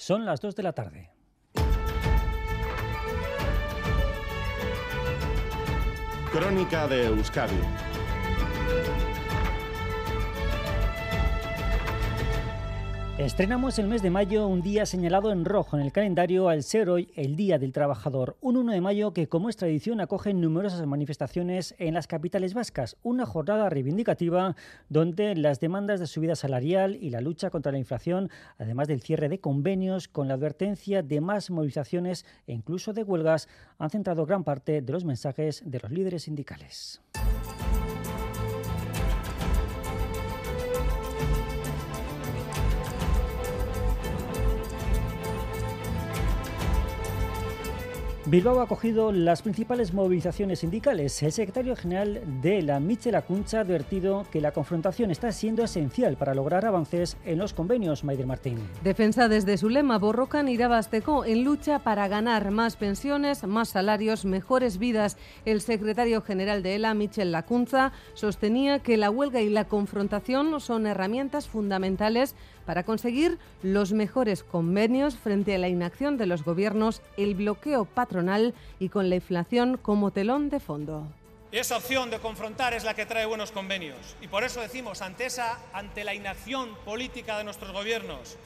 Son las 2 de la tarde. Crónica de Euskadi Estrenamos el mes de mayo un día señalado en rojo en el calendario al ser hoy el Día del Trabajador, un 1 de mayo que como es tradición acoge numerosas manifestaciones en las capitales vascas, una jornada reivindicativa donde las demandas de subida salarial y la lucha contra la inflación, además del cierre de convenios con la advertencia de más movilizaciones e incluso de huelgas, han centrado gran parte de los mensajes de los líderes sindicales. Bilbao ha acogido las principales movilizaciones sindicales. El secretario general de la Michel Acuncha ha advertido que la confrontación está siendo esencial para lograr avances en los convenios, Maider Martín. Defensa desde su lema Borrocan Irabasteco en lucha para ganar más pensiones, más salarios, mejores vidas. El secretario general de ELA, Michel Lacunza, sostenía que la huelga y la confrontación son herramientas fundamentales para conseguir los mejores convenios frente a la inacción de los gobiernos, el bloqueo patronal y con la inflación como telón de fondo. Esa opción de confrontar es la que trae buenos convenios. Y por eso decimos, ante, esa, ante la inacción política de nuestros gobiernos,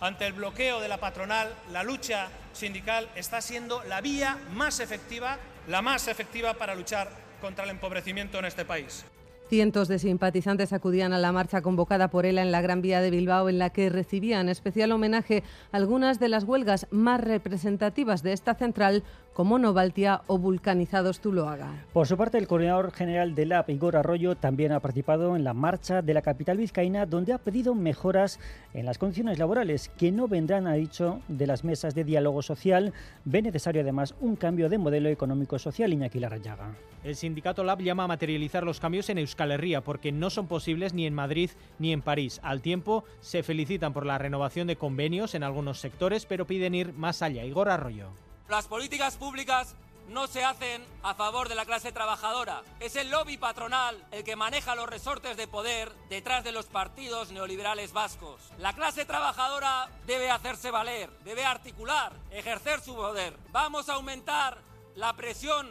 ante el bloqueo de la patronal, la lucha sindical está siendo la vía más efectiva, la más efectiva para luchar contra el empobrecimiento en este país. Cientos de simpatizantes acudían a la marcha convocada por ELA en la Gran Vía de Bilbao, en la que recibían especial homenaje algunas de las huelgas más representativas de esta central, como Novaltia o Vulcanizados Tuloaga. Por su parte, el coordinador general de la Igor Arroyo, también ha participado en la marcha de la capital vizcaína, donde ha pedido mejoras en las condiciones laborales, que no vendrán, ha dicho, de las mesas de diálogo social. Ve necesario además un cambio de modelo económico-social, Iñaki Larrayaga. El sindicato LAB llama a materializar los cambios en Euskal Herria porque no son posibles ni en Madrid ni en París. Al tiempo, se felicitan por la renovación de convenios en algunos sectores, pero piden ir más allá. Igor Arroyo. Las políticas públicas no se hacen a favor de la clase trabajadora. Es el lobby patronal el que maneja los resortes de poder detrás de los partidos neoliberales vascos. La clase trabajadora debe hacerse valer, debe articular, ejercer su poder. Vamos a aumentar la presión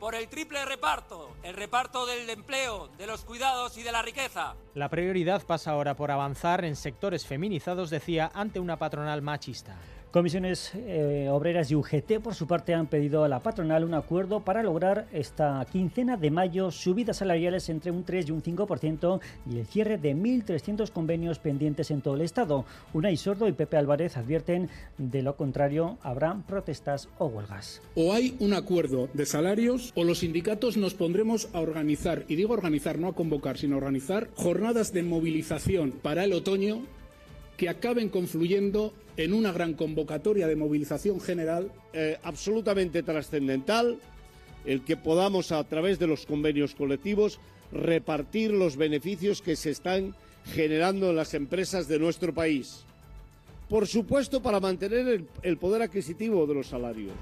por el triple reparto, el reparto del empleo, de los cuidados y de la riqueza. La prioridad pasa ahora por avanzar en sectores feminizados, decía, ante una patronal machista. Comisiones eh, Obreras y UGT, por su parte, han pedido a la patronal un acuerdo para lograr esta quincena de mayo subidas salariales entre un 3 y un 5% y el cierre de 1.300 convenios pendientes en todo el Estado. Unai Sordo y Pepe Álvarez advierten de lo contrario, habrán protestas o huelgas. O hay un acuerdo de salarios o los sindicatos nos pondremos a organizar, y digo organizar, no a convocar, sino a organizar jornadas de movilización para el otoño que acaben confluyendo en una gran convocatoria de movilización general eh, absolutamente trascendental el que podamos a través de los convenios colectivos repartir los beneficios que se están generando en las empresas de nuestro país. Por supuesto, para mantener el, el poder adquisitivo de los salarios.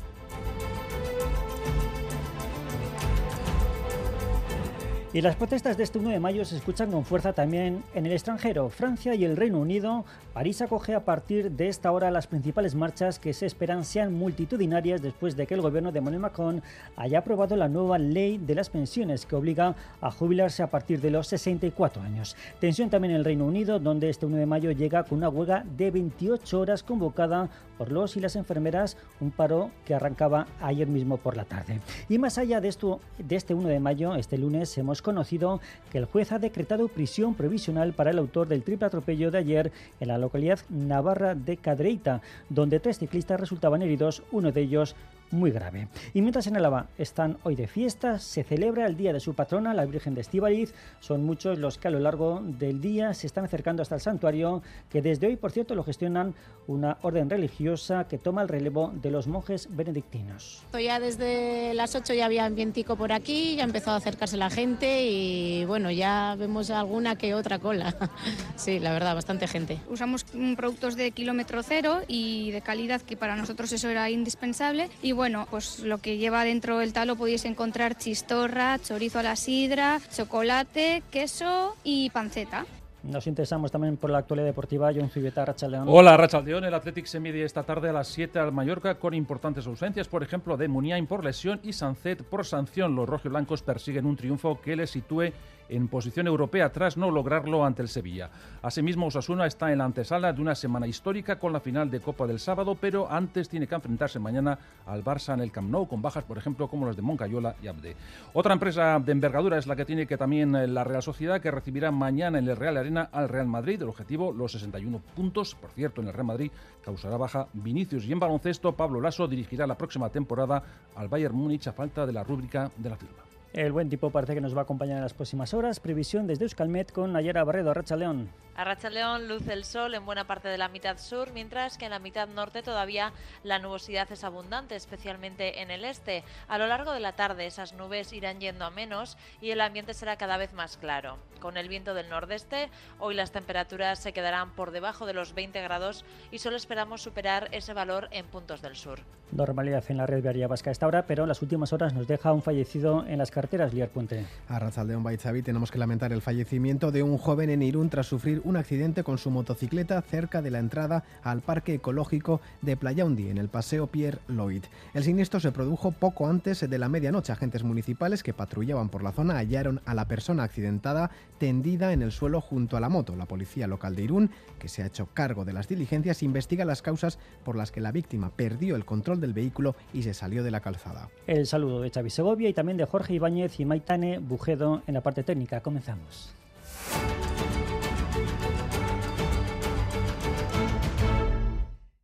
Y las protestas de este 1 de mayo se escuchan con fuerza también en el extranjero. Francia y el Reino Unido. París acoge a partir de esta hora las principales marchas que se esperan sean multitudinarias después de que el gobierno de Emmanuel Macron haya aprobado la nueva ley de las pensiones que obliga a jubilarse a partir de los 64 años. Tensión también en el Reino Unido, donde este 1 de mayo llega con una huelga de 28 horas convocada por los y las enfermeras, un paro que arrancaba ayer mismo por la tarde. Y más allá de esto, de este 1 de mayo, este lunes hemos conocido que el juez ha decretado prisión provisional para el autor del triple atropello de ayer en la localidad navarra de Cadreita, donde tres ciclistas resultaban heridos, uno de ellos muy grave. Y mientras en Álava están hoy de fiesta, se celebra el día de su patrona, la Virgen de Estíbaliz. Son muchos los que a lo largo del día se están acercando hasta el santuario, que desde hoy, por cierto, lo gestionan una orden religiosa que toma el relevo de los monjes benedictinos. Ya desde las 8 ya había ambientico por aquí, ya empezó a acercarse la gente y bueno, ya vemos alguna que otra cola. Sí, la verdad, bastante gente. Usamos productos de kilómetro cero y de calidad que para nosotros eso era indispensable y bueno, pues lo que lleva dentro del talo podéis encontrar chistorra, chorizo a la sidra, chocolate, queso y panceta. Nos interesamos también por la actualidad deportiva. John Zubeta, Rachaldeón. Hola, Rachaldeón. El Athletic se mide esta tarde a las 7 al Mallorca con importantes ausencias, por ejemplo, de Muniain por lesión y Sancet por sanción. Los rojiblancos persiguen un triunfo que les sitúe en posición europea tras no lograrlo ante el Sevilla. Asimismo, Osasuna está en la antesala de una semana histórica con la final de Copa del sábado, pero antes tiene que enfrentarse mañana al Barça en el Camp Nou, con bajas, por ejemplo, como las de Moncayola y Abde. Otra empresa de envergadura es la que tiene que también eh, la Real Sociedad, que recibirá mañana en el Real Arena al Real Madrid. El objetivo, los 61 puntos. Por cierto, en el Real Madrid causará baja Vinicius. Y en baloncesto, Pablo Lasso dirigirá la próxima temporada al Bayern Múnich a falta de la rúbrica de la firma. El buen tipo parece que nos va a acompañar en las próximas horas. Previsión desde Euskalmet con Nayara Barredo, Racha León. A Racha León luce el sol en buena parte de la mitad sur, mientras que en la mitad norte todavía la nubosidad es abundante, especialmente en el este. A lo largo de la tarde esas nubes irán yendo a menos y el ambiente será cada vez más claro. Con el viento del nordeste, hoy las temperaturas se quedarán por debajo de los 20 grados y solo esperamos superar ese valor en puntos del sur. Normalidad en la red viaria vasca a esta hora, pero en las últimas horas nos deja un fallecido en las carreteras, Liar Puente. A Razaldeón Baizabi tenemos que lamentar el fallecimiento de un joven en Irún tras sufrir un accidente con su motocicleta cerca de la entrada al Parque Ecológico de Playaundi, en el Paseo Pierre Lloyd. El siniestro se produjo poco antes de la medianoche. Agentes municipales que patrullaban por la zona hallaron a la persona accidentada tendida en el suelo junto a la moto. La policía local de Irún, que se ha hecho cargo de las diligencias, investiga las causas por las que la víctima perdió el control del vehículo y se salió de la calzada. El saludo de Xavi Segovia y también de Jorge Ibáñez y Maitane Bujedo en la parte técnica. Comenzamos.